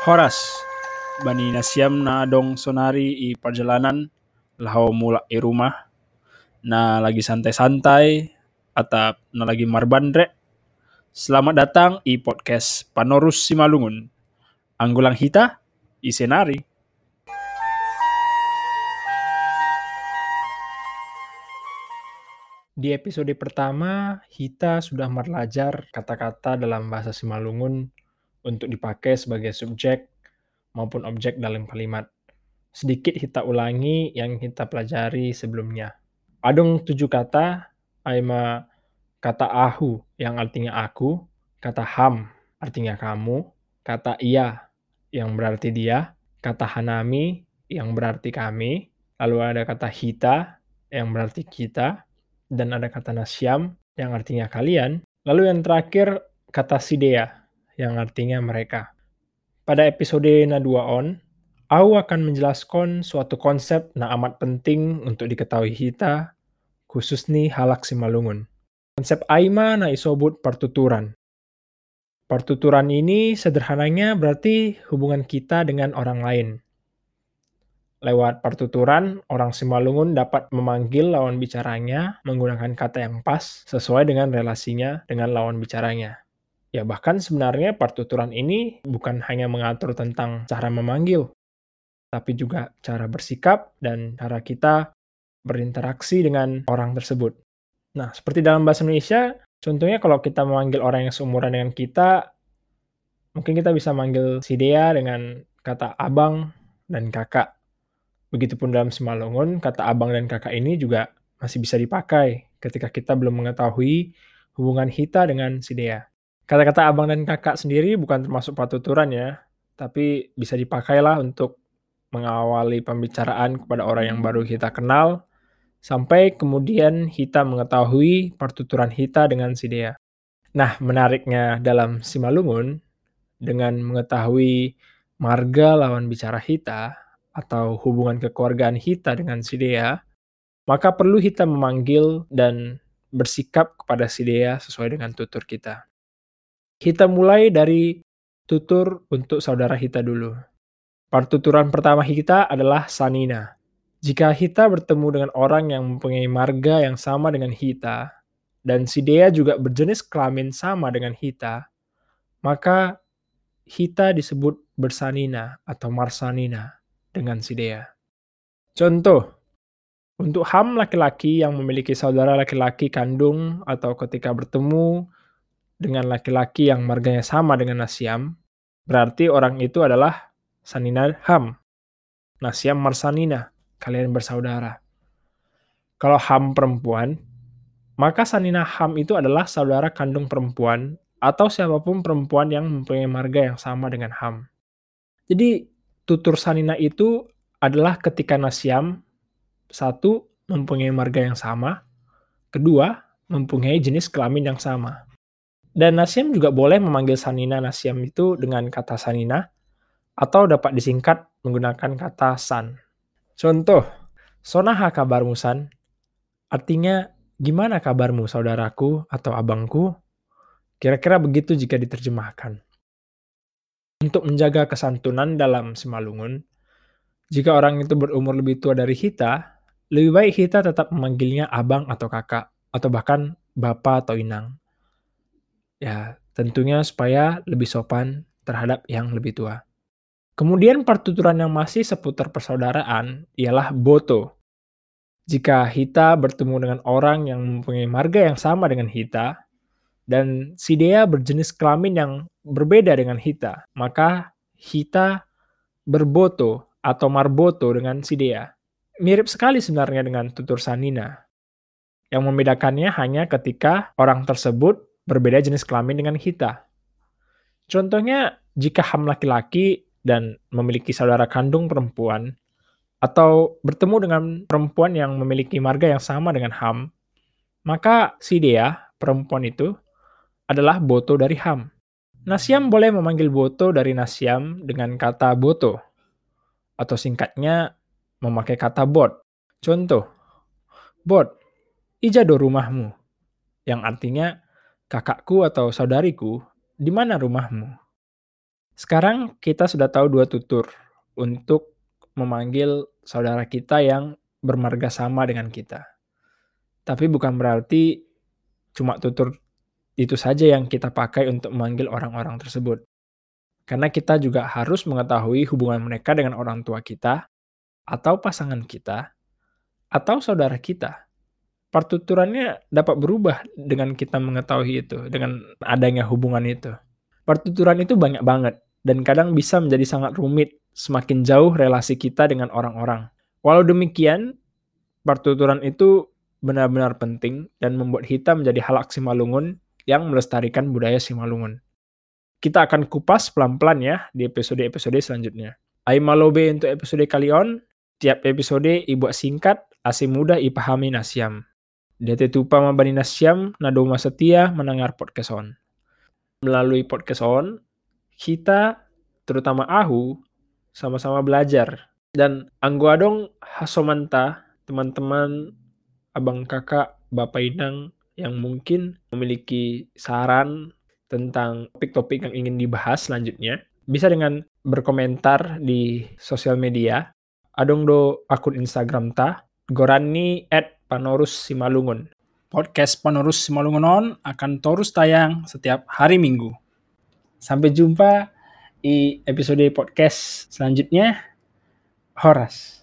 Horas, bani nasiam na dong sonari i perjalanan lau mulak i rumah na lagi santai-santai atau na lagi marbandre. Selamat datang i podcast Panorus Simalungun. Anggulang hita i senari. Di episode pertama, Hita sudah belajar kata-kata dalam bahasa Simalungun untuk dipakai sebagai subjek maupun objek dalam kalimat. Sedikit Hita ulangi yang kita pelajari sebelumnya. Adung tujuh kata, aima kata ahu yang artinya aku, kata ham artinya kamu, kata iya yang berarti dia, kata hanami yang berarti kami, lalu ada kata hita yang berarti kita, dan ada kata nasyam yang artinya kalian. Lalu yang terakhir kata sidea yang artinya mereka. Pada episode Nadua On, aku akan menjelaskan suatu konsep na amat penting untuk diketahui kita, khusus nih halak simalungun. Konsep Aima na isobut pertuturan. Pertuturan ini sederhananya berarti hubungan kita dengan orang lain. Lewat pertuturan, orang Simalungun dapat memanggil lawan bicaranya menggunakan kata yang pas sesuai dengan relasinya dengan lawan bicaranya. Ya bahkan sebenarnya pertuturan ini bukan hanya mengatur tentang cara memanggil, tapi juga cara bersikap dan cara kita berinteraksi dengan orang tersebut. Nah, seperti dalam bahasa Indonesia, contohnya kalau kita memanggil orang yang seumuran dengan kita, mungkin kita bisa manggil si Dea dengan kata abang dan kakak Begitupun dalam Simalungun, kata abang dan kakak ini juga masih bisa dipakai ketika kita belum mengetahui hubungan kita dengan si Dea. Kata-kata abang dan kakak sendiri bukan termasuk patuturan ya, tapi bisa dipakailah untuk mengawali pembicaraan kepada orang yang baru kita kenal, sampai kemudian kita mengetahui pertuturan kita dengan si Dea. Nah, menariknya dalam Simalungun, dengan mengetahui marga lawan bicara kita, atau hubungan kekeluargaan Hita dengan si Dea, maka perlu Hita memanggil dan bersikap kepada si Dea sesuai dengan tutur kita. Kita mulai dari tutur untuk saudara Hita dulu. Pertuturan pertama Hita adalah Sanina. Jika Hita bertemu dengan orang yang mempunyai marga yang sama dengan Hita, dan si Dea juga berjenis kelamin sama dengan Hita, maka Hita disebut bersanina atau marsanina dengan si Dea. Contoh, untuk ham laki-laki yang memiliki saudara laki-laki kandung atau ketika bertemu dengan laki-laki yang marganya sama dengan Nasiam, berarti orang itu adalah Sanina Ham. Nasiam Marsanina, kalian bersaudara. Kalau Ham perempuan, maka Sanina Ham itu adalah saudara kandung perempuan atau siapa pun perempuan yang mempunyai marga yang sama dengan Ham. Jadi tutur sanina itu adalah ketika nasiam satu mempunyai marga yang sama, kedua mempunyai jenis kelamin yang sama. Dan nasiam juga boleh memanggil sanina nasiam itu dengan kata sanina atau dapat disingkat menggunakan kata san. Contoh, sonaha kabarmu san? Artinya, gimana kabarmu saudaraku atau abangku? Kira-kira begitu jika diterjemahkan. Untuk menjaga kesantunan dalam Simalungun, jika orang itu berumur lebih tua dari Hita, lebih baik Hita tetap memanggilnya abang atau kakak, atau bahkan bapak atau inang. Ya, tentunya supaya lebih sopan terhadap yang lebih tua. Kemudian pertuturan yang masih seputar persaudaraan ialah boto. Jika Hita bertemu dengan orang yang mempunyai marga yang sama dengan Hita, dan si Dea berjenis kelamin yang berbeda dengan Hita, maka Hita berboto atau marboto dengan si Dea. Mirip sekali sebenarnya dengan tutur Sanina. Yang membedakannya hanya ketika orang tersebut berbeda jenis kelamin dengan Hita. Contohnya, jika Ham laki-laki dan memiliki saudara kandung perempuan, atau bertemu dengan perempuan yang memiliki marga yang sama dengan Ham, maka si Dea, perempuan itu, adalah Boto dari Ham. Nasiam boleh memanggil Boto dari Nasiam dengan kata Boto, atau singkatnya memakai kata Bot. Contoh, Bot, ijado rumahmu, yang artinya kakakku atau saudariku, di mana rumahmu? Sekarang kita sudah tahu dua tutur untuk memanggil saudara kita yang bermarga sama dengan kita. Tapi bukan berarti cuma tutur itu saja yang kita pakai untuk memanggil orang-orang tersebut. Karena kita juga harus mengetahui hubungan mereka dengan orang tua kita, atau pasangan kita, atau saudara kita. Pertuturannya dapat berubah dengan kita mengetahui itu, dengan adanya hubungan itu. Pertuturan itu banyak banget, dan kadang bisa menjadi sangat rumit semakin jauh relasi kita dengan orang-orang. Walau demikian, pertuturan itu benar-benar penting dan membuat kita menjadi halak Simalungun yang melestarikan budaya Simalungun. Kita akan kupas pelan-pelan ya di episode-episode selanjutnya. Aimalobe untuk episode kali on, tiap episode ibu singkat, asing mudah ipahami nasiam. DT Tupa Mabani Nasyam, Nadoma Setia mendengar podcast on. Melalui podcast on, kita, terutama Ahu, sama-sama belajar. Dan Angguadong Hasomanta, teman-teman, abang kakak, bapak inang yang mungkin memiliki saran tentang topik-topik yang ingin dibahas selanjutnya, bisa dengan berkomentar di sosial media. Adong do akun Instagram ta, gorani at Panorus Simalungun. Podcast Panorus Simalungun akan terus tayang setiap hari Minggu. Sampai jumpa di episode podcast selanjutnya. Horas.